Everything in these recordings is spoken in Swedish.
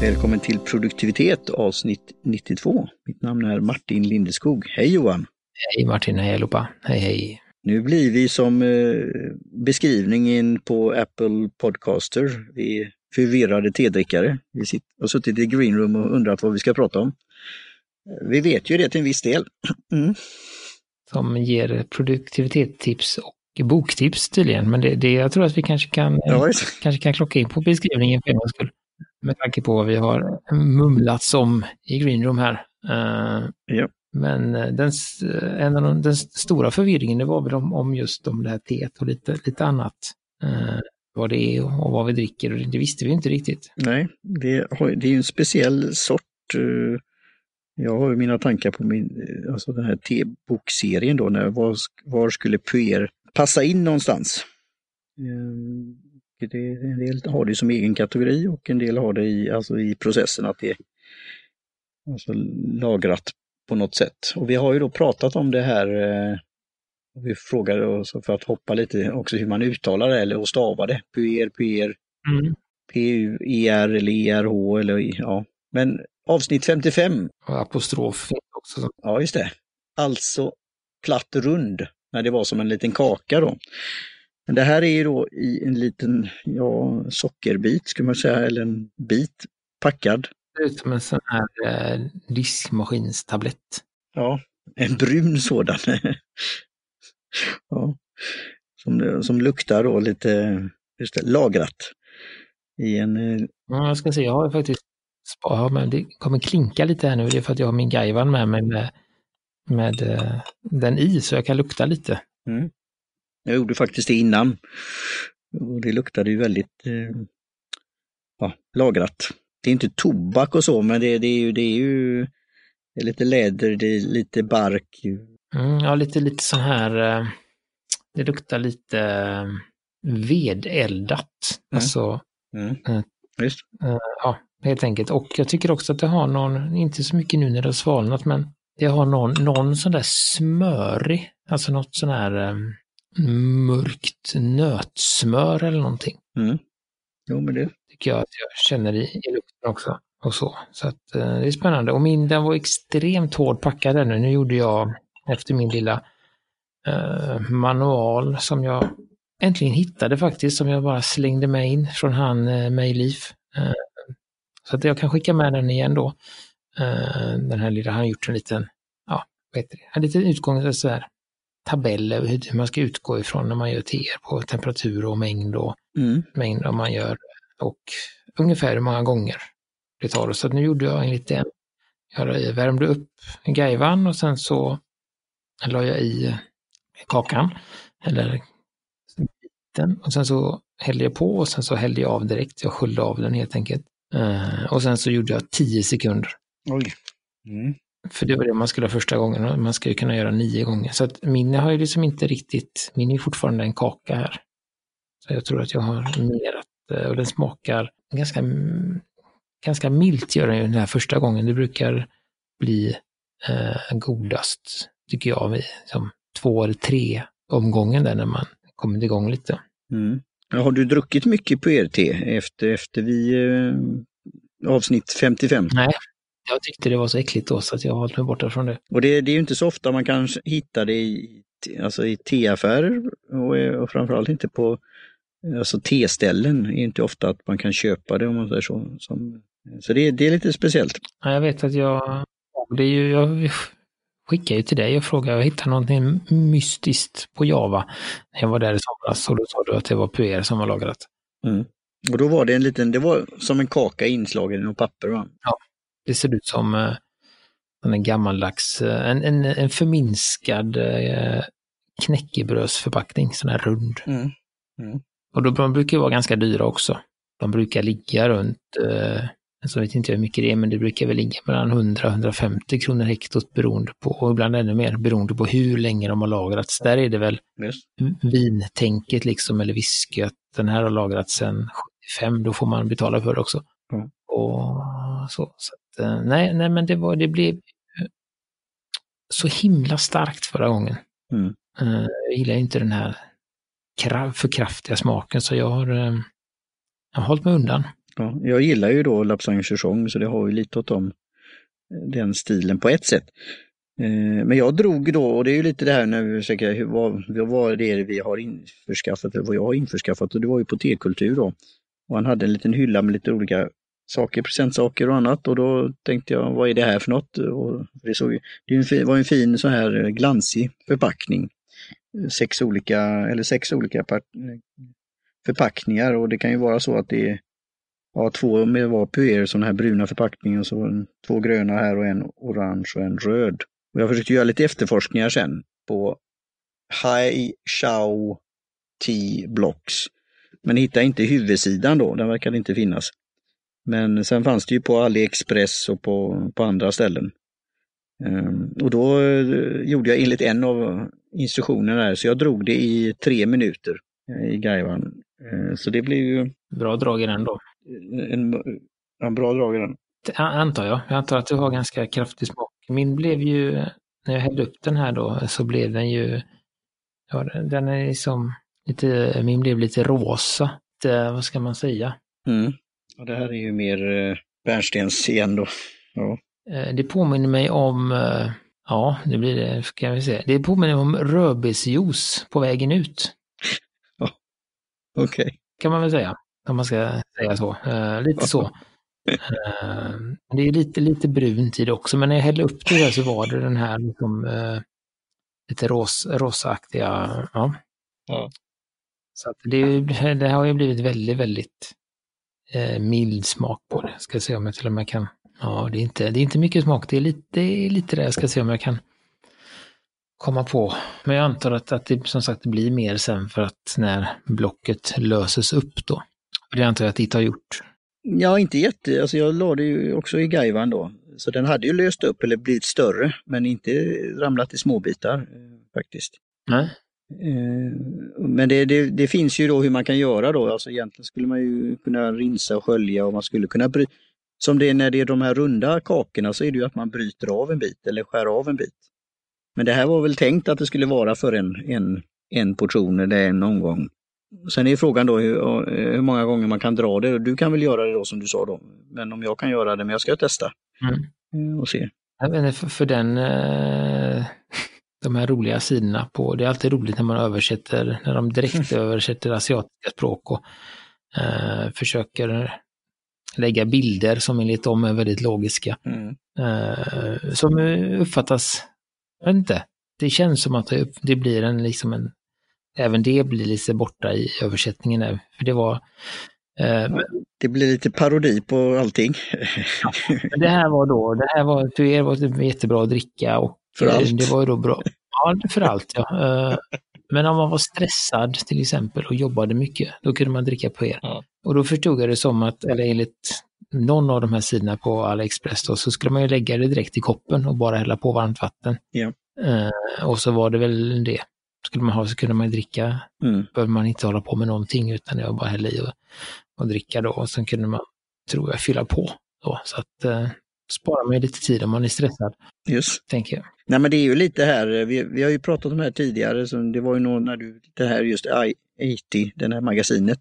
Välkommen till produktivitet avsnitt 92. Mitt namn är Martin Lindeskog. Hej Johan! Hej Martin, hej allihopa. Hej hej. Nu blir vi som eh, beskrivningen på Apple Podcaster, vi är förvirrade tedrickare. Vi sitter, har suttit i green room och undrat vad vi ska prata om. Vi vet ju det till en viss del. Mm. Som ger produktivitetstips och boktips tydligen. Men det, det jag tror att vi kanske kan, Ja, kanske kan klocka in på beskrivningen för en gångs skull. Med tanke på vad vi har mumlats om i green room här. Eh, Ja. Men eh, den, s- en av de, den stora förvirringen det var väl om, om just om det här teet och lite, lite annat. Eh, vad det är och vad vi dricker och det visste vi inte riktigt. Nej, det, har, det är ju en speciell sort. eh, Jag har ju mina tankar på min, eh, alltså den här te-bokserien då, när, var, var skulle puer passa in någonstans? Det, en del har det som egen kategori och en del har det i, alltså i processen att det är alltså lagrat på något sätt. Och vi har ju då pratat om det här, eh, vi frågade oss för att hoppa lite också hur man uttalar det eller stavar det. Puer, puer, Mm. P-U-E-R eller E-R-H eller ja. Men avsnitt 55, Och apostrof också. ja just det. Alltså platt rund, när det var som en liten kaka då. Men det här är ju då i en liten, ja, sockerbit skulle man säga, eller en bit packad. Det ser ut som en sån här eh, diskmaskinstablett. Ja, en brun sådan. ja. som, som luktar då lite, just det, lagrat. I en, eh, Ja, jag ska se, jag har faktiskt ja, men det kommer klinka lite här nu. Det är för att jag har min Gaivan med mig med, med eh, den i, så jag kan lukta lite. Mm. Jag gjorde faktiskt det innan. Och det luktade ju väldigt eh, ja, lagrat. Det är inte tobak och så, men det, det är ju, det är ju det är lite läder, det är lite bark. Mm, ja, lite, lite sån här, eh, det luktar lite eh, vedeldat. Alltså, Mm. Mm. Just. ja, helt enkelt. Och jag tycker också att det har någon, inte så mycket nu när det har svalnat, men det har någon, någon sån där smörig, alltså något sån här eh, mörkt nötsmör eller någonting. Mm. Jo, men det, tycker jag att jag känner i, i lukten också. Och så så att, eh, det är spännande. Och min den var extremt hårt packad ännu. Nu gjorde jag efter min lilla eh, manual som jag äntligen hittade faktiskt, som jag bara slängde med in från han eh, Mejlif. Eh, så att jag kan skicka med den igen då. Eh, den här lilla, han har gjort en liten, ja, vad heter det, en liten utgång, så här, tabell över hur man ska utgå ifrån när man gör teer på temperatur och mängd och mm. mängd om man gör och ungefär hur många gånger det tar. Så nu gjorde jag enligt den. Jag värmde upp gaivan och sen så la jag i kakan eller biten och sen så hällde jag på och sen så hällde jag av direkt. Jag sköljde av den helt enkelt. Eh, och sen så gjorde jag 10 sekunder. Oj. Mm. För det var det man skulle ha första gången och man ska ju kunna göra nio gånger. Så att min har ju liksom inte riktigt, min är fortfarande en kaka här. Så jag tror att jag har mer att, eh, och den smakar ganska, ganska milt gör den ju den här första gången. Det brukar bli eh, godast, tycker jag, vid som två eller tre omgången där när man kommer igång lite. Mm. Har du druckit mycket puer-te efter, efter vi eh, avsnitt 55? Nej, jag tyckte det var så äckligt då så att jag har hållit mig borta från det. Och det, det är ju inte så ofta man kan hitta det i, alltså i teaffärer och, och framförallt inte på alltså teställen. Det är inte ofta att man kan köpa det om man säger så. Som, så det, är- det är lite speciellt. Ja, jag vet att jag, det är ju, jag skickade ju till dig och frågade, jag hittade någonting mystiskt på Java. När jag var där i somras och då sa du att det var puer som var lagrat. Och då var det en liten, det var som en kaka inslagen i något papper. Va? Det ser ut som eh, en gammaldags, eh, en, en, en förminskad eh, knäckebrödsförpackning, sån här rund. Mm. Och då, de brukar vara ganska dyra också. De brukar ligga runt, eh, så vet inte hur mycket det är, men det brukar väl ligga mellan 100-150 kronor hektot beroende på, och ibland ännu mer, beroende på hur länge de har lagrats. Där är det väl Just. vintänket liksom, eller whisky, att den här har lagrats sedan 75, då får man betala för det också. Mm. Och så, så nej, nej, men det var, det blev eh, så himla starkt förra gången. Mm. Eh, Jag gillar inte den här för kraftiga smaken, så jag har, eh, jag har hållit mig undan. Ja, jag gillar ju då Lapsang Souchong så det har ju lite åt dem, den stilen på ett sätt. Eh, men jag drog då, och det är ju lite det här när vi försöker, vad, vad är det vi har införskaffat, vad jag har införskaffat och det var ju på T-kultur då. Och han hade en liten hylla med lite olika saker, presentsaker och annat och då tänkte jag, vad är det här för något? Och det, såg, det var en fin så här eh, glansig förpackning. Eh, sex olika, eller sex olika eh, förpackningar och det kan ju vara så att det är ja, två med var puer, sådana här bruna förpackningar så två gröna här och en orange och en röd. Och jag försökte göra lite efterforskningar sen på Hai Shao Tea Blocks. Men hittade inte huvudsidan då, den verkade inte finnas. Men sen fanns det ju på AliExpress och på, på andra ställen. Um, och då uh, gjorde jag enligt en av instruktionerna där, så jag drog det i tre minuter uh, i Gaiwan. Uh, så det blev ju... Bra drag i den då. En, en bra drag i den. Antar jag. Jag antar att du har ganska kraftig smak. Min blev ju, när jag hällde upp den här då, så blev den ju, ja den är liksom lite, min blev lite rosa. Det, vad ska man säga? Mm. Och det här är ju mer eh, bärnstens igen då. Ja. Eh, det påminner mig om, eh, ja, det blir det, kan vi se. Det påminner mig om rödbetsjuice på vägen ut. Ja. Okej. Okay. Kan man väl säga, om man ska säga så. Uh, lite så. Uh, det är lite, lite brunt i det också, men när jag hällde upp det där så var det den här liksom, uh, lite ros, rosaaktiga, ja. ja. Så det, det har ju blivit väldigt, väldigt eh, mild smak på det. Ska se om jag till och med kan, ja det är inte, det är inte mycket smak, det är lite, det är lite det. Jag ska se om jag kan komma på. Men jag antar att, att det som sagt blir mer sen för att när blocket löses upp då. Det antar jag att det har gjort. Ja, inte jätte, alltså jag la det ju också i gaivan då. Så den hade ju löst upp eller blivit större, men inte ramlat i småbitar eh, faktiskt. Nej. Eh, men det, det, det, finns ju då hur man kan göra då, alltså egentligen skulle man ju kunna rinsa och skölja och man skulle kunna bry Som det är när det är de här runda kakorna så är det ju att man bryter av en bit eller skär av en bit. Men det här var väl tänkt att det skulle vara för en, en, en portion eller en omgång. Sen är frågan då hur, hur, många gånger man kan dra det. Du kan väl göra det då som du sa då. Men om jag kan göra det, men jag ska testa mm. Eh, och se. Vet inte, för, för den, eh, de här roliga sidorna på, det är alltid roligt när man översätter, när de direkt översätter asiatiska språk och eh, försöker lägga bilder som enligt dem är väldigt logiska. Mm. Eh, som uppfattas, jag vet inte, det känns som att det, det blir en, liksom en, även det blir lite borta i översättningen. Där, för det var eh, det blir lite parodi på allting. Ja, det här var då, det här var, för er var det jättebra att dricka och för allt. Det var ju då bra. Ja, för allt ja. Eh, men om man var stressad till exempel och jobbade mycket, då kunde man dricka på er. Ja. Och då förstod jag det som att, eller enligt någon av de här sidorna på AliExpress då, så skulle man ju lägga det direkt i koppen och bara hälla på varmt vatten. Ja. Uh, och så var det väl det. Skulle man ha så kunde man dricka, mm. behöver man inte hålla på med någonting utan det var bara hälla i och, och dricka då. Och sen kunde man, tror jag, fylla på. Då. Så att uh, sparar man lite tid om man är stressad. Just. Tänker jag. Nej men det är ju lite här, vi, vi har ju pratat om det här tidigare, så det var ju nog när du, det här just I80, det här magasinet,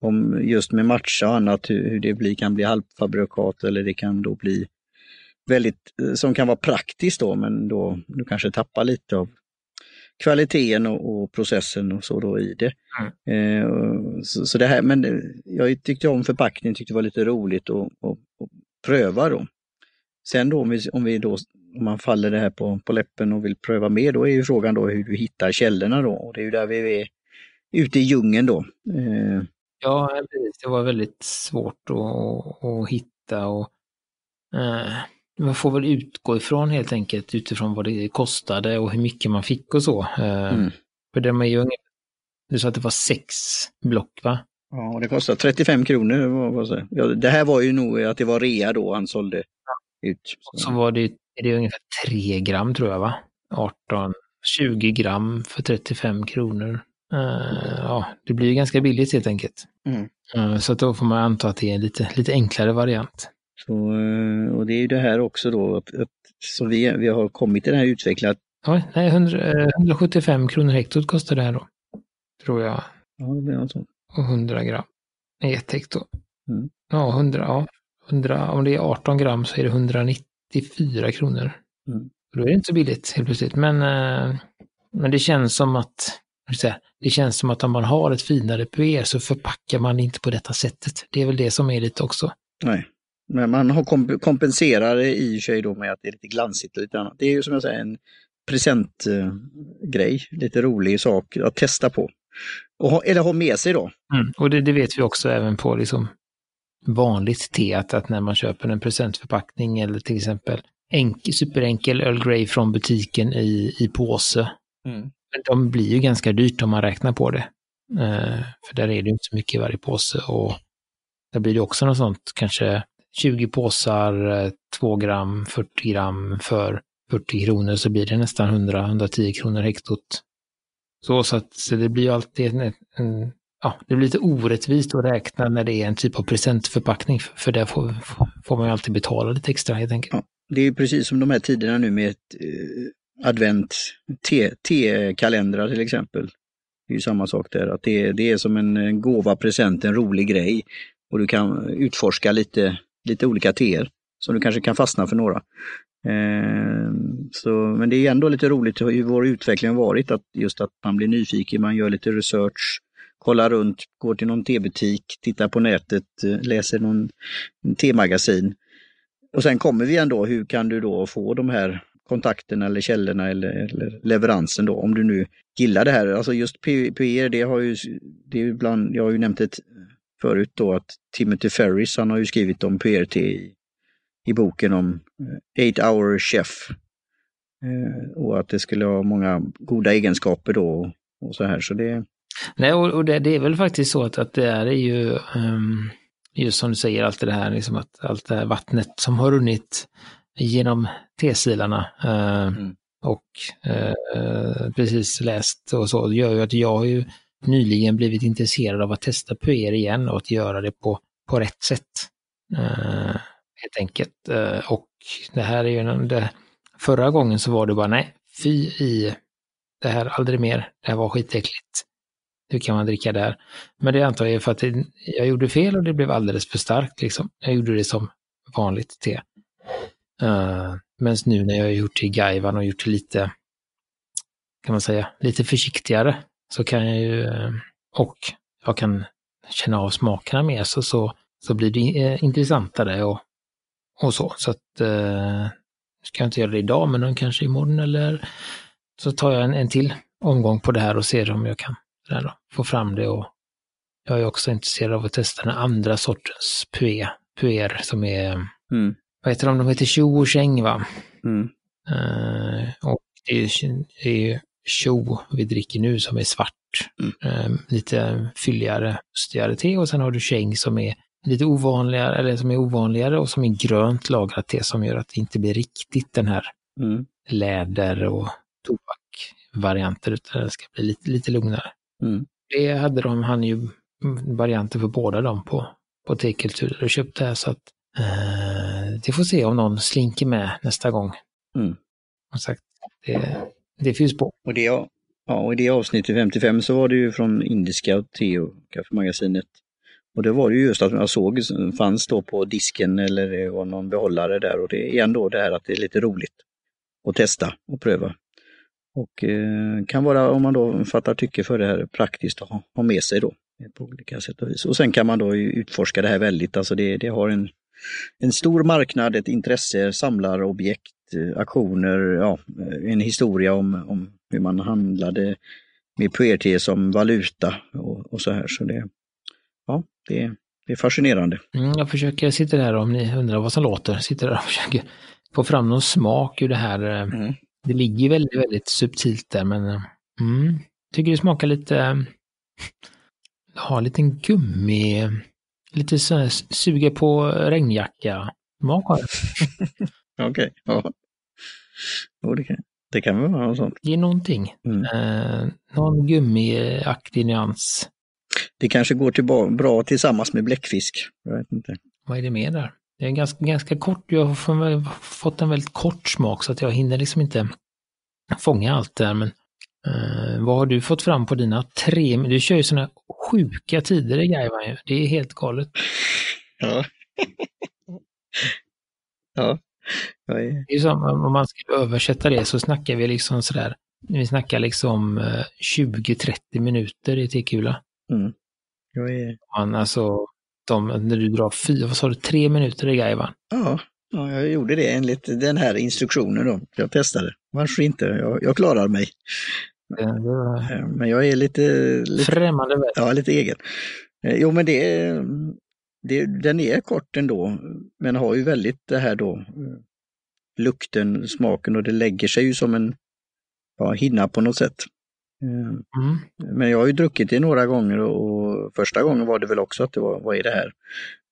om just med matcha och annat, hur, hur det blir, kan bli halvfabrikat eller det kan då bli väldigt, som kan vara praktiskt då, men då du kanske tappar lite av kvaliteten och, och processen och så då i det. Mm. Eh, så, så, det här, men jag tyckte om förpackningen, tyckte det var lite roligt att pröva då. Sen då om vi, om vi då om man faller det här på, på läppen och vill pröva mer, då är ju frågan då hur du hittar källorna då. Och det är ju där vi är ute i djungeln då. Eh. Ja, det var väldigt svårt att, att hitta och eh, man får väl utgå ifrån helt enkelt utifrån vad det kostade och hur mycket man fick och så. Eh, mm. För de är ju du sa att det var sex block va? Ja, det kostar 35 kronor. Vad, vad ja, det här var ju nog att det var rea då han sålde ut. Så, så var det, är det ungefär 3 gram tror jag va? 18, 20 gram för 35 kronor. Uh, ja, det blir ganska billigt helt enkelt. Mm. Uh, så då får man anta att det är en lite, lite enklare variant. Så, uh, och det är ju det här också då, att, att så vi, vi har kommit till det här utvecklat. Ja, nej, 100, 175 kronor hektot kostar det här då. Tror jag. Ja, det är något sånt. Och 100 gram ett hekto. Mm. Ja, 100, ja, 100, om det är 18 gram så är det 194 kronor. Mm. Då är det inte så billigt helt plötsligt. Men, eh, men det känns som att säga, det känns som att om man har ett finare puer så förpackar man inte på detta sättet. Det är väl det som är lite också. Nej. Men man har komp kompenserar det i sig då med att det är lite glansigt och lite annat. Det är ju som jag säger en presentgrej, lite rolig sak att testa på. Och ha, eller ha med sig då. Mm. Och det, det, vet vi också även på liksom vanligt te, att, att när man köper en presentförpackning eller till exempel enkel, superenkel Earl Grey från butiken i, i påse. Mm. De blir ju ganska dyrt om man räknar på det. Eh, för där är det inte så mycket i varje påse och där blir det också något sånt, kanske 20 påsar, 2 gram, 40 gram för 40 kronor så blir det nästan 100-110 kronor hektot. Så, så, att, så det blir ju alltid en, en, ja, det blir lite orättvist att räkna när det är en typ av presentförpackning, för där får, får man ju alltid betala lite extra helt enkelt. Ja, det är precis som de här tiderna nu med ett, eh, advent, T-kalendrar till exempel. Det är ju samma sak där, att det, det är som en, en gåva, present, en rolig grej. Och du kan utforska lite, lite olika teer som du kanske kan fastna för några. Eh, så, men det är ändå lite roligt hur vår utveckling har varit, att just att man blir nyfiken, man gör lite research, kollar runt, går till någon tebutik, tittar på nätet, eh, läser någon temagasin. Och sen kommer vi ändå, hur kan du då få de här kontakterna eller källorna eller, eller leveransen då, om du nu gillar det här. Alltså just PR, det har ju, det är ibland, jag har ju nämnt det förut då att Timothy Ferris, han har ju skrivit om PRT i, i boken om eh, 8 hour chef. Eh, och att det skulle ha många goda egenskaper då och så här. Så det... Nej, och, och det, det, är väl faktiskt så att, att det är ju um, just som du säger, allt det här, liksom att allt det här vattnet som har runnit genom tesilarna uh, mm. och uh, precis läst och så, gör ju att jag har ju nyligen blivit intresserad av att testa puer igen och att göra det på, på rätt sätt. Uh, helt enkelt. Och det här är ju en, det, förra gången så var det bara nej, fy i det här aldrig mer, det här var skitäckligt. Hur kan man dricka där? Men det antar jag för att jag gjorde fel och det blev alldeles för starkt liksom. Jag gjorde det som vanligt te. Eh, uh, Men nu när jag har gjort det i Gaivan och gjort det lite, kan man säga, lite försiktigare så kan jag ju, eh, och jag kan känna av smakerna mer så, så, så blir det eh, intressantare och, och så. Så att, uh, ska jag inte göra det idag, men kanske imorgon eller så tar jag en, en till omgång på det här och ser om jag kan där då, få fram det. Och jag är också intresserad av att testa den andra sortens puer, puer som är, mm. vad heter de, de heter Cho och Cheng va? Mm. Uh, och det är, det är Cho vi dricker nu som är svart. Mm. Um, lite fylligare, mustigare te och sen har du Cheng som är lite ovanligare, eller som är ovanligare och som är grönt lagrat te som gör att det inte blir riktigt den här mm. läder och tobak-varianter utan det ska bli lite, lite lugnare. Mm. Det hade de, han ju varianter för båda dem på, på T-kultur och köpt det här så att eh, det får se om någon slinker med nästa gång. Mm. Som sagt, det, det finns på. Och det, ja, och i det avsnittet 55 så var det ju från Indiska te och kaffemagasinet. Och det var ju just att jag såg fanns då på disken eller det var någon behållare där och det är ändå det här att det är lite roligt att testa och pröva. Och eh, kan vara, om man då fattar tycke för det här, praktiskt att ha, ha med sig då på olika sätt och vis. Och sen kan man då utforska det här väldigt, alltså det, det har en, en stor marknad, ett intresse, samlarobjekt, eh, aktioner, ja, en historia om, om hur man handlade med PRT som valuta och, och så här. Så det, ja, det, det är fascinerande. Mm, jag försöker, jag sitter där om ni undrar vad som låter, sitter där och försöker få fram någon smak ur det här eh, mm. Det ligger väldigt, väldigt subtilt där, men eh, mm, tycker det smakar lite, eh, har en liten gummi, lite så här, suger på regnjacka smak har Okej, okay, ja. Oh, det, kan, det kan väl vara något sånt. Det är någonting. Mm. Eh, någon gummiaktig nyans. Det kanske går till bra tillsammans med bläckfisk. Jag vet inte. Vad är det mer där? Det är ganska, ganska kort, jag har fått en väldigt kort smak så att jag hinner liksom inte fånga allt där. Men eh, vad har du fått fram på dina tre, du kör ju sådana sjuka tider i Gaivan Det är helt galet. Ja. ja. Är... Det är som om man skulle översätta det så snackar vi liksom sådär, vi snackar liksom eh, 20-30 minuter i T-kula. Mm. Jag är... Man, alltså, de, när du drar fyra, vad sa du, tre minuter i Gaivan? Ja, ja, jag gjorde det enligt den här instruktionen då. Jag testade. Varför inte? Jag, jag klarar mig. Var Eh, Men jag är lite, lite, främmande värld. ja, lite egen. Eh, Jo, men det, det, den är kort ändå, men har ju väldigt det här då, eh, lukten, smaken och det lägger sig ju som en ja, hinna på något sätt. Mm. Men jag har ju druckit det några gånger och första gången var det väl också att det var, vad är det här?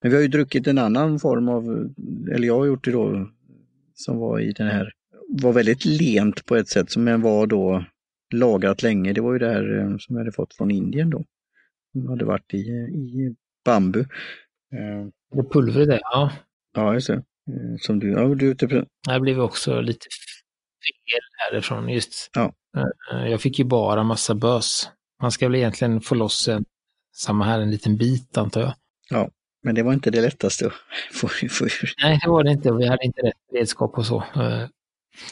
Men vi har ju druckit en annan form av, eller jag har gjort det då, som var i den här, var väldigt lent på ett sätt, som men var då lagrat länge. Det var ju det här eh, som jag hade fått från Indien då. Som hade varit i, i bambu. Eh, Det pulvret där, ja. Ja, just det. Eh, Som du, ja, du, typ, Här blev också lite fel härifrån just. Ja. Jag fick ju bara massa bös. Man ska väl egentligen få loss en, samma här, en liten bit antar jag. men det var inte det lättaste att få, få ur. Nej, det var det inte. Vi hade inte rätt redskap och så. Eh,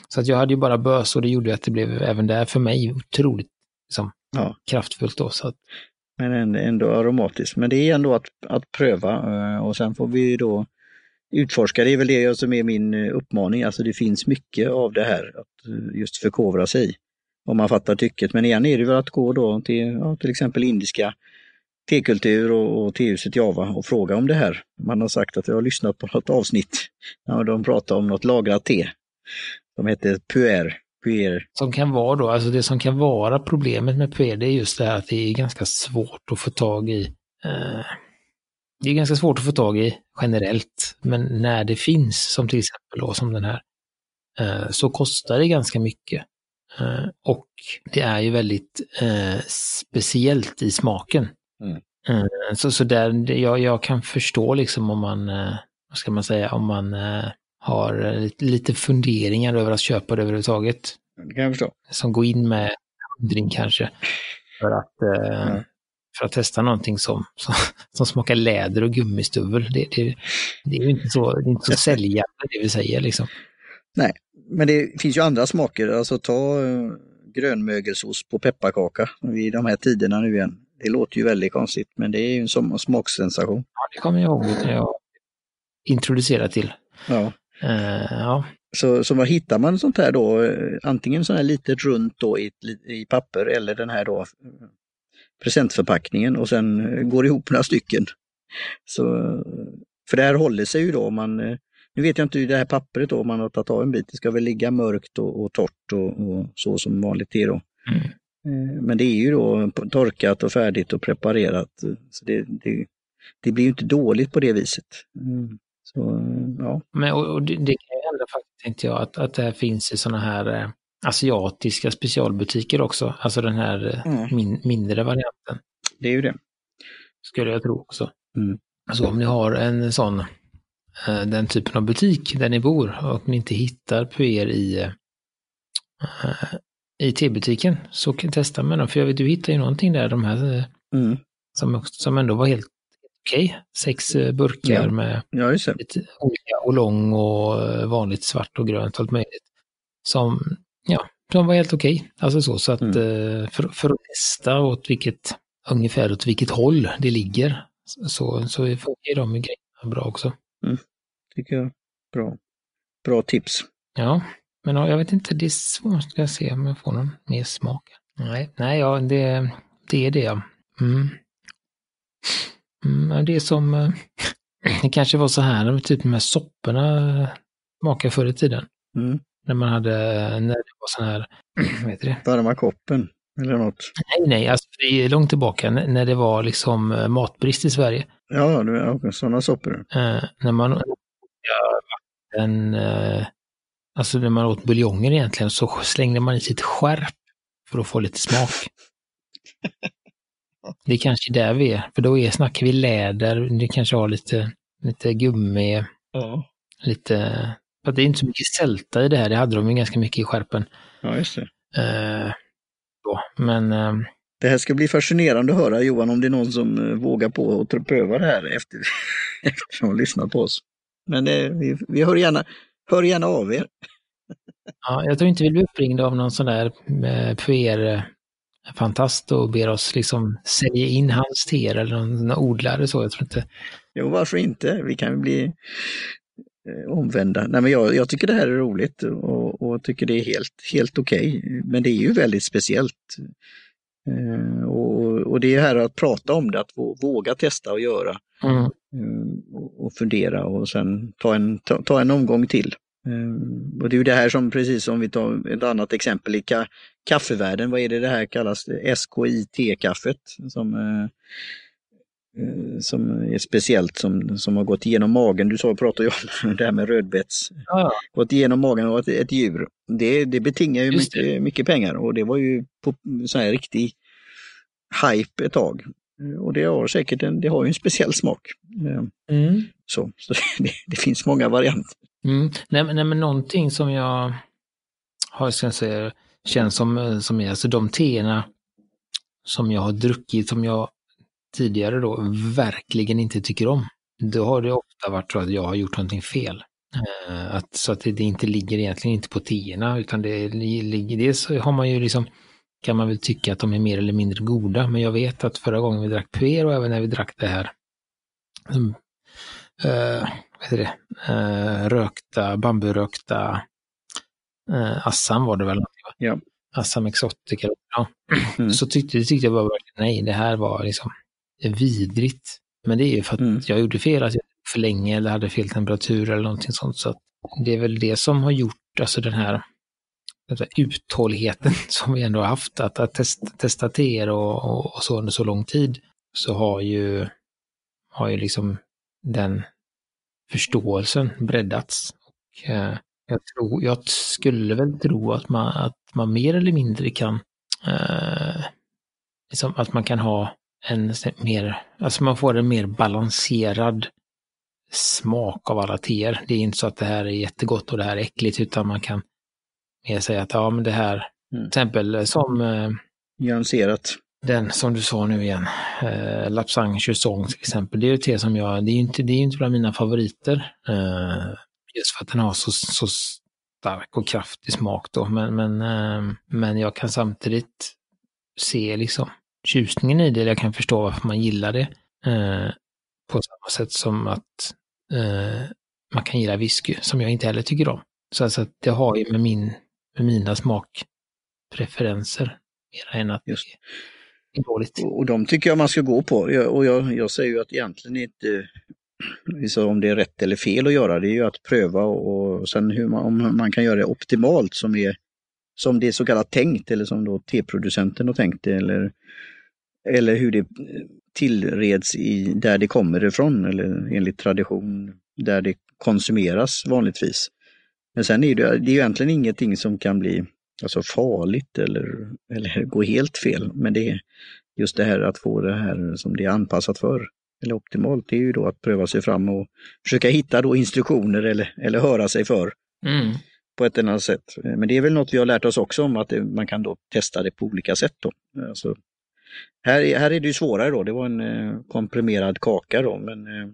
Så att jag hade ju bara bös och det gjorde att det blev även där för mig otroligt liksom, Ja. kraftfullt då. Så att, Men ändå, ändå aromatiskt. Men det är ändå att, att pröva eh, och sen får vi då utforska. Det är väl det som är min eh, uppmaning. Alltså det finns mycket av det här att just förkovra sig i. Om man fattar tycket. Men igen är det väl att gå då till ja, till exempel indiska tekultur och, och tehuset Java och fråga om det här. Man har sagt att jag har lyssnat på något avsnitt när de pratar om något lagrat te. De heter puer. puer. som kan vara då, alltså det som kan vara problemet med puer, det är just det här att det är ganska svårt att få tag i. Eh, det är ganska svårt att få tag i generellt, men när det finns, som till exempel då, som den här, eh, så kostar det ganska mycket. Eh, och det är ju väldigt eh, speciellt i smaken. Mm. Eh, så så där, jag, jag kan förstå liksom om man, eh, vad ska man säga, om man eh, har lite, funderingar över att köpa det överhuvudtaget Det kan jag förstå. som går in med hundring kanske. För att, Mm. för att testa någonting som, som, som smakar läder och gummistuvel. Det, det, det är ju inte så, det är inte så säljande det vi säger liksom. Men det finns ju andra smaker, alltså ta grönmögelsås på pepparkaka i de här tiderna nu igen. Det låter ju väldigt konstigt men det är ju en som smaksensation. Ja, det kommer jag ihåg när jag introducerade till. Ja. Eh, ja, Så, så vad hittar man sånt här då? Eh, Antingen sån här litet runt då i, i papper eller den här då eh, presentförpackningen och sen går ihop några stycken. Så, för det här håller sig ju då om man, nu vet jag inte hur det här pappret då, om man har tagit av en bit, det ska väl ligga mörkt och, och torrt och, och så som vanligt är då. Mm. Eh, Men det är ju då torkat och färdigt och preparerat. Så det, det, det blir ju inte dåligt på det viset. Mm. Så eh, ja, men och, och det, det kan ju hända faktiskt, tänkte jag, att, att det här finns i sådana här eh, asiatiska specialbutiker också. Alltså den här Mm. min, mindre varianten. det är ju det. skulle jag tro också. Mm. Så om ni har en sån, den typen av butik där ni bor och ni inte hittar puer i, i tebutiken så kan testa med dem. För jag vet, du hittar ju någonting där, de här eh, Mm. som, som ändå var helt okej. Sex eh, burkar Ja. med Ja, lite olika och lång och eh, vanligt svart och grönt, allt möjligt. Som, ja, de var helt okej. Alltså så, så att Mm. för, för att testa åt vilket, ungefär åt vilket håll det ligger, så, så är de grejerna bra också. Tycker jag. Bra. Bra tips. Ja, men ja, jag vet inte, det är svårt, ska jag se om jag får någon mer smak. Nej, nej, ja, det, det är det. ja. Mm. Mm, det är som, eh, det kanske var så här, typ här sopporna eh, smakade förr i tiden. Mm. När man hade, när det var sån här, vad heter det? Varma koppen eller något. Nej, nej, alltså det är långt tillbaka när det var liksom eh, matbrist i Sverige. Ja, sådana soppor. Eh, när man ja, vatten, eh, alltså när man åt buljonger egentligen så slängde man i sitt skärp för att få lite smak. Det är kanske där vi är, för då är, snackar vi läder, det kanske har lite, lite gummi, Ja. lite, för att det är inte så mycket sälta i det här, det hade de ju ganska mycket i skärpen. ja, just det. Eh, då. Men eh, Det här ska bli fascinerande att höra Johan om det är någon som eh, vågar på att pröva det här efter, eftersom de lyssnar på oss. Men eh, vi, vi hör, gärna, hör gärna av er. Ja, jag tror inte vi blir uppringda av någon sån där eh, PR-fantast och ber oss liksom sälja in hans teer eller någon, odlare så. Jag tror inte. Jo, varför inte? Vi kan bli eh, omvända. Nej, men jag, jag tycker det här är roligt och, och tycker det är helt, helt okej. Okay. Men det är ju väldigt speciellt. Eh, och, och, det är här att prata om det, att våga testa och göra. Mm. Eh, och, fundera och sen ta en, ta, ta en omgång till. Eh, och det är ju det här som, precis som vi tar ett annat exempel i ka, kaffevärlden, vad är det det här kallas? SKIT-kaffet som, eh, som är speciellt, som, som har gått igenom magen. Du sa, pratade ju om det här med rödbets. Ja. Gått igenom magen av ett, ett djur. Det, det betingar ju mycket, mycket, pengar och det var ju på så här riktig hype ett tag. Och det har säkert en, det har ju en speciell smak. Mm. Så, så det, det, finns många varianter. Mm. Nej, nej, men någonting som jag har ska säga, känns som, som är, alltså de teerna som jag har druckit, som jag tidigare då verkligen inte tycker om. Då har det ofta varit så att jag har gjort någonting fel. Att, så att det, det, inte ligger egentligen inte på teerna utan det ligger, dels har man ju liksom, kan man väl tycka att de är mer eller mindre goda, men jag vet att förra gången vi drack puer och även när vi drack det här uh, vad heter det, uh, rökta, bamburökta uh, Assam var det väl? Ja. Assam Exotica. Ja. Mm. Så tyckte, tyckte jag bara nej, det här var liksom vidrigt. Men det är ju för att mm. jag gjorde fel, att jag för länge eller hade fel temperatur eller någonting sånt. Så det är väl det som har gjort, alltså den här, den här uthålligheten som vi ändå har haft, att, att testa, testa teer och, och, och, så under så lång tid, så har ju, har ju liksom den förståelsen breddats. Och, eh, jag, tror, jag skulle väl tro att man, att man mer eller mindre kan, eh, liksom att man kan ha en mer, alltså man får en mer balanserad smak av alla teer. Det är inte så att det här är jättegott och det här är äckligt, utan man kan mer säga att ja, men det här, mm. till exempel som... Eh, Nyanserat. Den som du sa nu igen, eh, Lapsang Chusong till exempel, det är ju te som jag, det är ju inte, det är inte bland mina favoriter. Eh, just för att den har så, så stark och kraftig smak då, men, men, eh, men jag kan samtidigt se liksom tjusningen i det, jag kan förstå varför man gillar det. Eh, på samma sätt som att eh, man kan gilla whisky, som jag inte heller tycker om. Så alltså det har ju med, min, med mina smakpreferenser, mer än att Just. det är dåligt. Och de tycker jag man ska gå på. Och jag, jag säger ju att egentligen inte så om det är rätt eller fel att göra, det är ju att pröva och sen hur man, om man kan göra det optimalt som är som det är så kallat tänkt eller som då teproducenten har tänkt det eller, eller hur det tillreds i, där det kommer ifrån eller enligt tradition där det konsumeras vanligtvis. Men sen är det, det är ju egentligen ingenting som kan bli alltså farligt eller, eller gå helt fel. Men det är just det här att få det här som det är anpassat för, eller optimalt, det är ju då att pröva sig fram och försöka hitta då instruktioner eller, eller höra sig för. Mm. på ett eller annat sätt. Men det är väl något vi har lärt oss också om att det, man kan då testa det på olika sätt. Då. Alltså, här, här är det ju svårare då, det var en eh, komprimerad kaka då, men eh,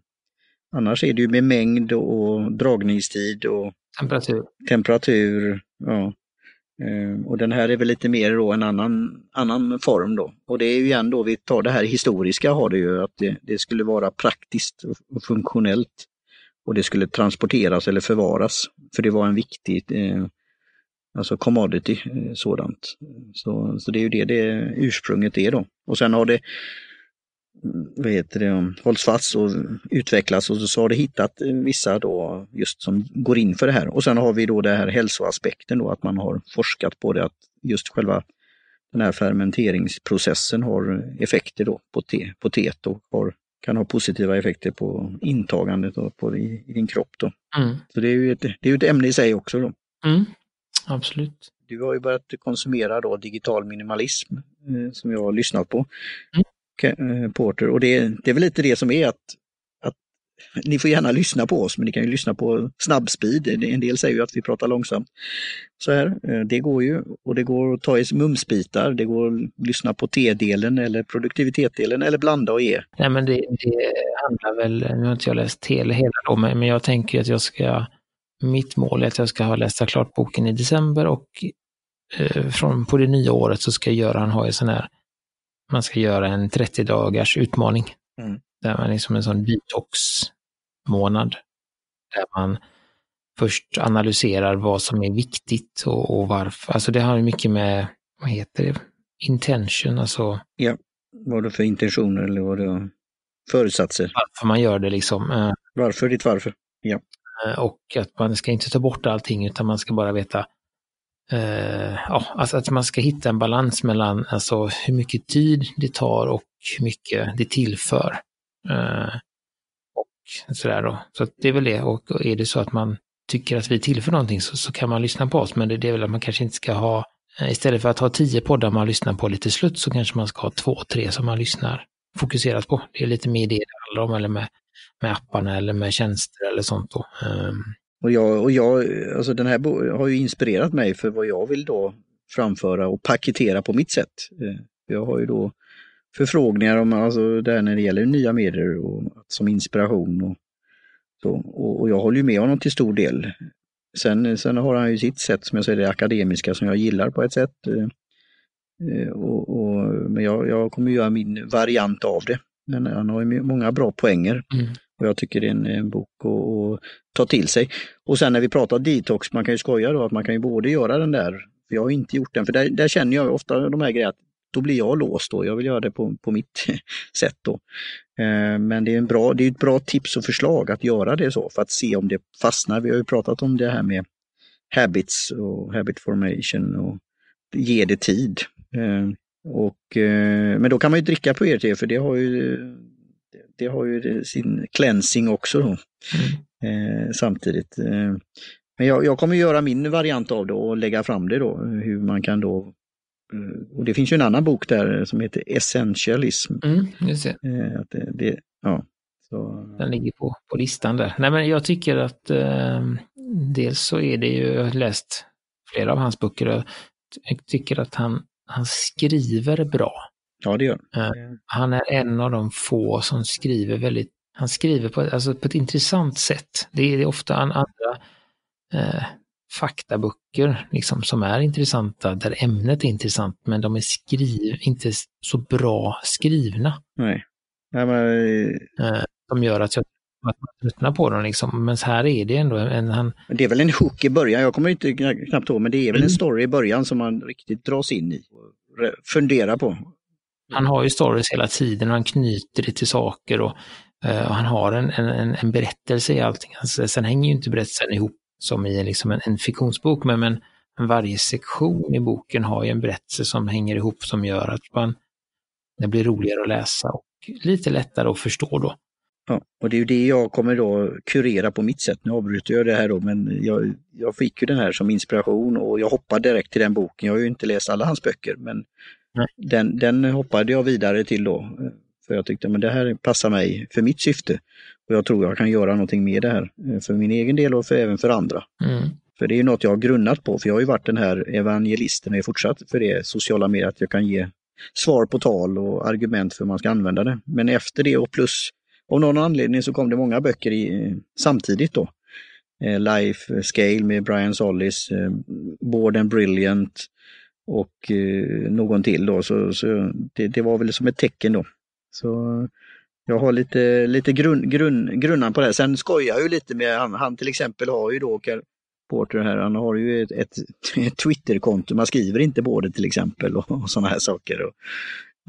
annars är det ju med mängd och dragningstid och temperatur. temperatur ja. eh, och den här är väl lite mer då en annan, annan form då. Och det är ju igen då, vi tar det här historiska har det ju, att det, det skulle vara praktiskt och funktionellt. Och det skulle transporteras eller förvaras, för det var en viktig eh, Alltså commodity, eh, sådant. Så, så det är ju det, det ursprunget är då. Och sen har det vad heter det, hållits fast och utvecklats och så har det hittat vissa då just som går in för det här. Och sen har vi då det här hälsoaspekten då att man har forskat på det att just själva den här fermenteringsprocessen har effekter då på, te, på teet och har, kan ha positiva effekter på intagandet och på, i, i din kropp. Då. Mm. Så det är ju ett, det är ett ämne i sig också. Då. Mm. Absolut. Du har ju börjat konsumera då digital minimalism eh, som jag har lyssnat på. Mm. Eh, porter. Och det, det, är väl lite det som är att, att ni får gärna lyssna på oss, men ni kan ju lyssna på snabbspeed. En del säger ju att vi pratar långsamt. Så här, eh, det går ju och det går att ta i mumsbitar. Det går att lyssna på T-delen eller produktivitetsdelen eller blanda och ge. Nej, men det, det handlar väl, nu har inte jag läst hela, hela då, men, men jag tänker att jag ska, mitt mål är att jag ska ha läst klart boken i december och eh, från, på det nya året så ska Göran ha en sån här, man ska göra en 30 dagars utmaning. Mm. Där man liksom en sån detox-månad. Där man först analyserar vad som är viktigt och, och varför. Alltså det har ju mycket med, vad heter det, intention, alltså. Ja, vad det för intentioner eller vad det förutsatser. Varför man gör det liksom. Eh. Varför, ditt varför. Ja. Eh, och att man ska inte ta bort allting utan man ska bara veta Uh, ja, alltså att man ska hitta en balans mellan alltså, hur mycket tid det tar och hur mycket det tillför. Uh, och sådär då. Så det är väl det. Och är det så att man tycker att vi tillför någonting så, så kan man lyssna på oss. Men det, det är väl att man kanske inte ska ha, eh, istället för att ha tio poddar man lyssnar på lite slut så kanske man ska ha två, tre som man lyssnar fokuserat på. Det är lite mer det det handlar om, eller med, med apparna eller med tjänster eller sånt då. Um, och jag, och jag, alltså den här har ju inspirerat mig för vad jag vill då framföra och paketera på mitt sätt. Eh, jag har ju då förfrågningar om alltså det när det gäller nya medier och som inspiration. Och, så, och, och jag håller ju med honom till stor del. Sen, sen har han ju sitt sätt som jag säger det akademiska som jag gillar på ett sätt. Eh, eh, och, och, men jag, jag kommer göra min variant av det. Men han har ju många bra poänger. Mm. Och jag tycker det är en, en bok att, att ta till sig. Och sen när vi pratar detox, man kan ju skoja då att man kan ju både göra den där, för jag har inte gjort den, för där, där känner jag ofta de här grejerna, då blir jag låst då. Jag vill göra det på, på mitt sätt då. Eh, men det är, en bra, det är ett bra tips och förslag att göra det så för att se om det fastnar. Vi har ju pratat om det här med habits och habit formation och ge det tid. Eh, och, eh, men då kan man ju dricka på ERT för det har ju, det har ju sin cleansing också då, mm. samtidigt. Men jag, jag kommer göra min variant av det och lägga fram det då, hur man kan då Eh, och det finns ju en annan bok där som heter Essentialism. Mm, just det. Eh, att det, det ja, så... Den ligger på, på listan där. Nej men jag tycker att eh, dels så är det ju, jag har läst flera av hans böcker och jag tycker att han, han skriver bra. Ja det gör han. Eh, han är en av de få som skriver väldigt, han skriver på, alltså på ett intressant sätt. Det är, ofta andra eh, faktaböcker liksom, som är intressanta, där ämnet är intressant, men de är skriv, inte så bra skrivna. Nej. Ja, men... Eh, de gör att jag att man tröttnar på dem liksom. Men här är det ändå en... Han... Det är väl en hook i början, jag kommer inte knappt ihåg, men det är väl en mm. story i början som man riktigt dras in i och funderar på. Han har ju stories hela tiden och han knyter det till saker och, uh, och han har en, en, en berättelse i allting. Alltså, sen hänger ju inte berättelsen ihop som i liksom en, en fiktionsbok, men, men varje sektion i boken har ju en berättelse som hänger ihop som gör att man, det blir roligare att läsa och lite lättare att förstå då. Ja, och det är ju det jag kommer då kurera på mitt sätt. Nu avbryter jag det här då, men jag, jag fick ju den här som inspiration och jag hoppade direkt till den boken. Jag har ju inte läst alla hans böcker, men den, den hoppade jag vidare till då. För jag tyckte men det här passar mig för mitt syfte. Och jag tror jag kan göra någonting med det här för min egen del och för, även för andra. Mm. För det är något jag har grunnat på, för jag har ju varit den här evangelisten och är fortsatt för det sociala medier, att jag kan ge svar på tal och argument för hur man ska använda det. Men efter det och plus av någon anledning så kom det många böcker i, samtidigt då. Eh, Life Scale med Brian Solis, eh, Bored and Brilliant och eh, någon till då. Så, så det, det, var väl som ett tecken då. Så jag har lite, lite grunn, grunn, grunnan på det. Sen skojar jag ju lite med han, han till exempel har ju då Porter här, han har ju ett, ett, ett Twitterkonto, man skriver inte både till exempel och, och sådana här saker. Och,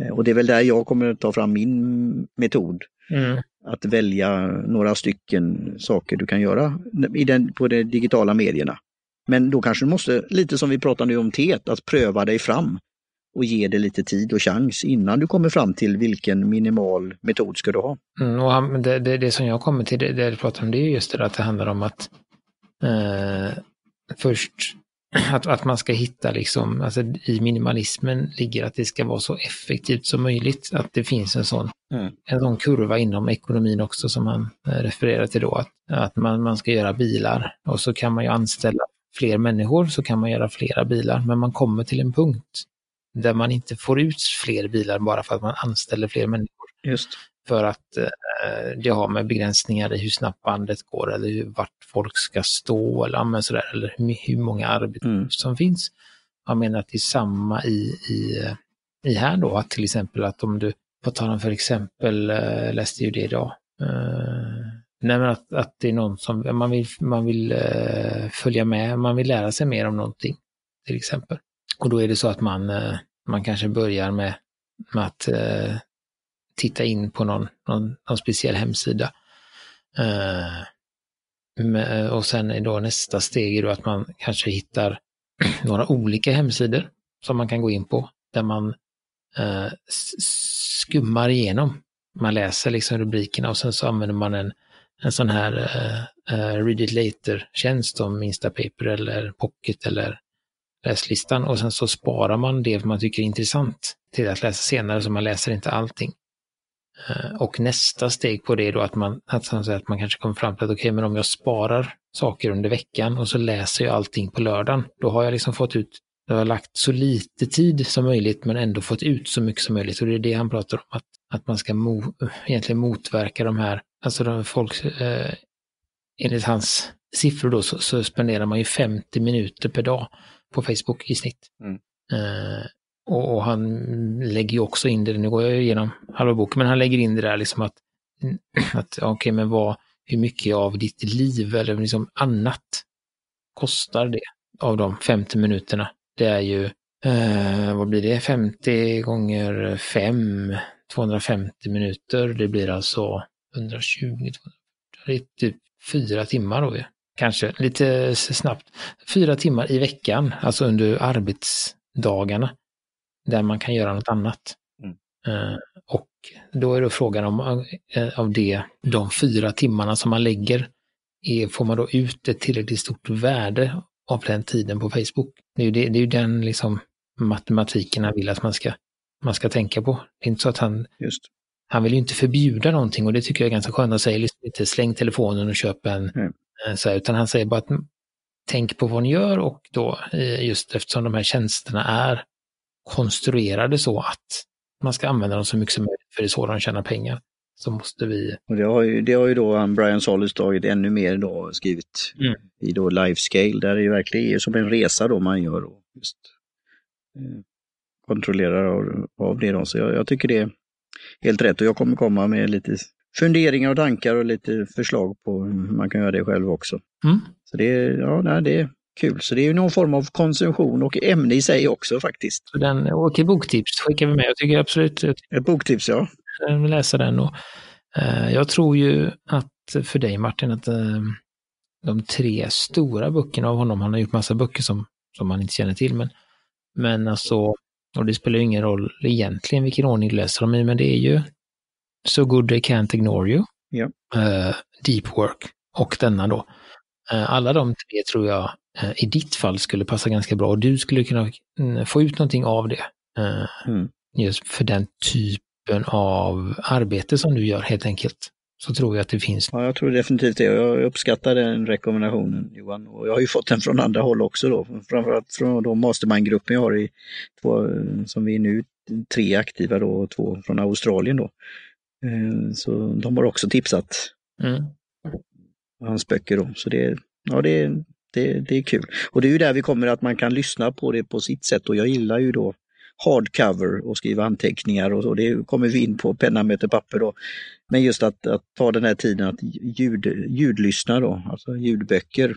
eh, och det är väl där jag kommer att ta fram min metod. Mm. Att välja några stycken saker du kan göra i den, på de digitala medierna. Men då kanske du måste, lite som vi pratade nu om teet, att pröva dig fram och ge det lite tid och chans innan du kommer fram till vilken minimal metod ska du ha. Mm, och han, det, det, det, som jag kommer till, det, det jag pratar om, det är just det att det handlar om att eh, först att, att man ska hitta liksom, alltså i minimalismen ligger att det ska vara så effektivt som möjligt. Att det finns en sån, Mm. en sån kurva inom ekonomin också som man eh, refererar till då. Att, att man, man ska göra bilar och så kan man ju anställa fler människor så kan man göra flera bilar. Men man kommer till en punkt där man inte får ut fler bilar bara för att man anställer fler människor. Just. För att eh, det har med begränsningar i hur snabbt bandet går eller hur, vart folk ska stå eller, men sådär, eller hur, hur många arbeten Mm. som finns. Jag menar att det är samma i, i, i här då, att till exempel att om du, på tal om för exempel, eh, läste ju det idag, eh, nej men att, att det är någon som, man vill, man vill uh, följa med, man vill lära sig mer om någonting, till exempel. Och då är det så att man, uh, man kanske börjar med, med att uh, titta in på någon, någon, någon speciell hemsida. Med, och sen är då nästa steg är då att man kanske hittar några olika hemsidor som man kan gå in på, där man skummar igenom. Man läser liksom rubrikerna och sen så använder man en, en sån här uh, Read it later-tjänst som Instapaper eller Pocket eller läslistan och sen så sparar man det man tycker är intressant till att läsa senare så man läser inte allting. Eh, och nästa steg på det är då att man, att, att, att man kanske kommer fram till att okej, men om jag sparar saker under veckan och så läser jag allting på lördagen, då har jag liksom fått ut, då har jag lagt så lite tid som möjligt men ändå fått ut så mycket som möjligt. Och det är det han pratar om, att, att man ska mo, egentligen motverka de här, alltså de folk, eh, enligt hans siffror då så, så spenderar man ju 50 minuter per dag på Facebook i snitt. Mm. Eh, och, och han lägger ju också in det, nu går jag igenom halva boken, men han lägger in det där liksom att, att okej, men vad, hur mycket av ditt liv eller liksom annat kostar det av de 50 minuterna? Det är ju, eh, vad blir det, 50 gånger 5, 250 minuter, det blir alltså 120, 200, det är typ fyra timmar då ju. Kanske lite snabbt. Fyra timmar i veckan, alltså under arbetsdagarna, där man kan göra något annat. Mm. Eh, och då är då frågan om eh, av det, de fyra timmarna som man lägger, är, får man då ut ett tillräckligt stort värde av den tiden på Facebook? Det är ju, det, det är ju den liksom matematiken han vill att man ska, man ska tänka på. Det är inte så att han, Just. han vill ju inte förbjuda någonting och det tycker jag är ganska skönt. Han säger liksom inte släng telefonen och köp en, Mm. så här, utan han säger bara att tänk på vad ni gör och då eh, just eftersom de här tjänsterna är konstruerade så att man ska använda dem så mycket som möjligt, för det är så de tjänar pengar, så måste vi... Och det har ju, det har ju då Brian Solis tagit ännu mer då skrivit Mm. i då Lifescale där det ju verkligen är som en resa då man gör och just eh, kontrollerar av, av det då. Så jag, jag tycker det är helt rätt och jag kommer komma med lite funderingar och tankar och lite förslag på hur man kan göra det själv också. Mm. Så det ja, nej, det är kul. Så det är ju någon form av konsumtion och ämne i sig också faktiskt. Den, och till boktips skickar vi med. Jag tycker absolut Ett boktips ja. Läsa den. Och, eh, jag tror ju att för dig Martin, att eh, de tre stora böckerna av honom, han har gjort massa böcker som, som man inte känner till, men, men alltså, och det spelar ju ingen roll egentligen vilken ordning du läser dem i, men det är ju So Good They Can't Ignore You, Ja. eh, Deep Work och denna då. Eh, alla de tre tror jag eh, i ditt fall skulle passa ganska bra och du skulle kunna mm, få ut någonting av det. Eh, Mm. just för den typen av arbete som du gör helt enkelt. Så tror jag att det finns. Ja, jag tror definitivt det. Jag uppskattar den rekommendationen Johan. Och jag har ju fått den från andra håll också då. Framförallt från de mastermind-gruppen jag har i två, som vi är nu tre aktiva då och två från Australien då. Eh, Så de har också tipsat Mm. hans böcker då. Så det, ja, det, det, det är kul. Och det är ju där vi kommer att man kan lyssna på det på sitt sätt och jag gillar ju då hardcover och skriva anteckningar och så. Det kommer vi in på, penna möter papper då. Men just att, att ta den här tiden att ljud, ljudlyssna då, alltså ljudböcker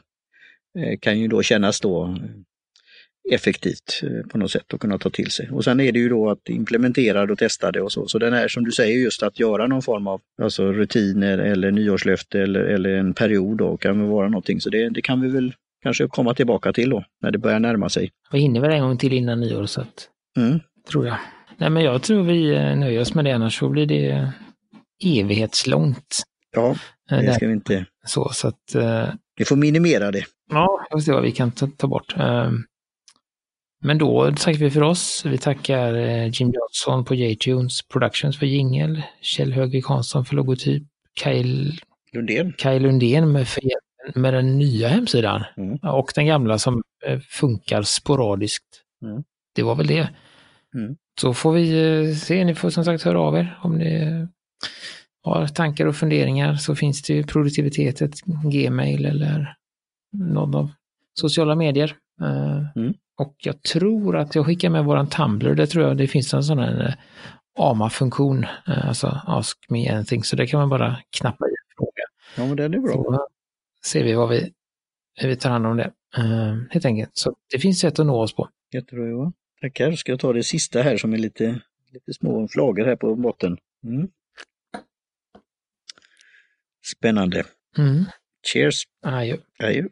eh, kan ju då kännas då eh, effektivt eh, på något sätt att kunna ta till sig. Och sen är det ju då att implementera och testa det och så. Så den är som du säger just att göra någon form av alltså rutiner eller nyårslöfte eller, eller en period då kan väl vara någonting. Så det, det kan vi väl kanske komma tillbaka till då när det börjar närma sig. Vi hinner väl en gång till innan nyår så att, Mm. tror jag. Nej men jag tror vi eh, nöjer oss med det annars så blir det evighetslångt. Ja, Eh, det ska vi inte. Så, så att, eh, Vi får minimera det. Ja, jag se vad vi kan ta, ta bort. Ehm, Men då tackar vi för oss. Vi tackar Jim Johnson på J-Tunes Productions för jingel, Kjell Högvik Hansson för logotyp, Kyle, Lundén. Kaj Lundén med, för, med den nya hemsidan Mm. och den gamla som funkar sporadiskt. Mm. Det var väl det. Mm. Så får vi eh, se, ni får som sagt höra av er om ni har tankar och funderingar så finns det ju produktivitetet, gmail eller någon av sociala medier. Eh, Mm. Och jag tror att jag skickar med våran Tumblr, det tror jag det finns en sån här eh, AMA-funktion, alltså Ask Me Anything, så det kan man bara knappa i en fråga. Ja, men den är bra. Så ser vi vad vi, hur vi tar hand om det, helt enkelt. Så det finns sätt att nå oss på. Jättebra Johan. Tackar. Ska jag ta det sista här som är lite, lite små flagor här på botten. Mm. Spännande. Mm. Cheers! Adjö. Adjö.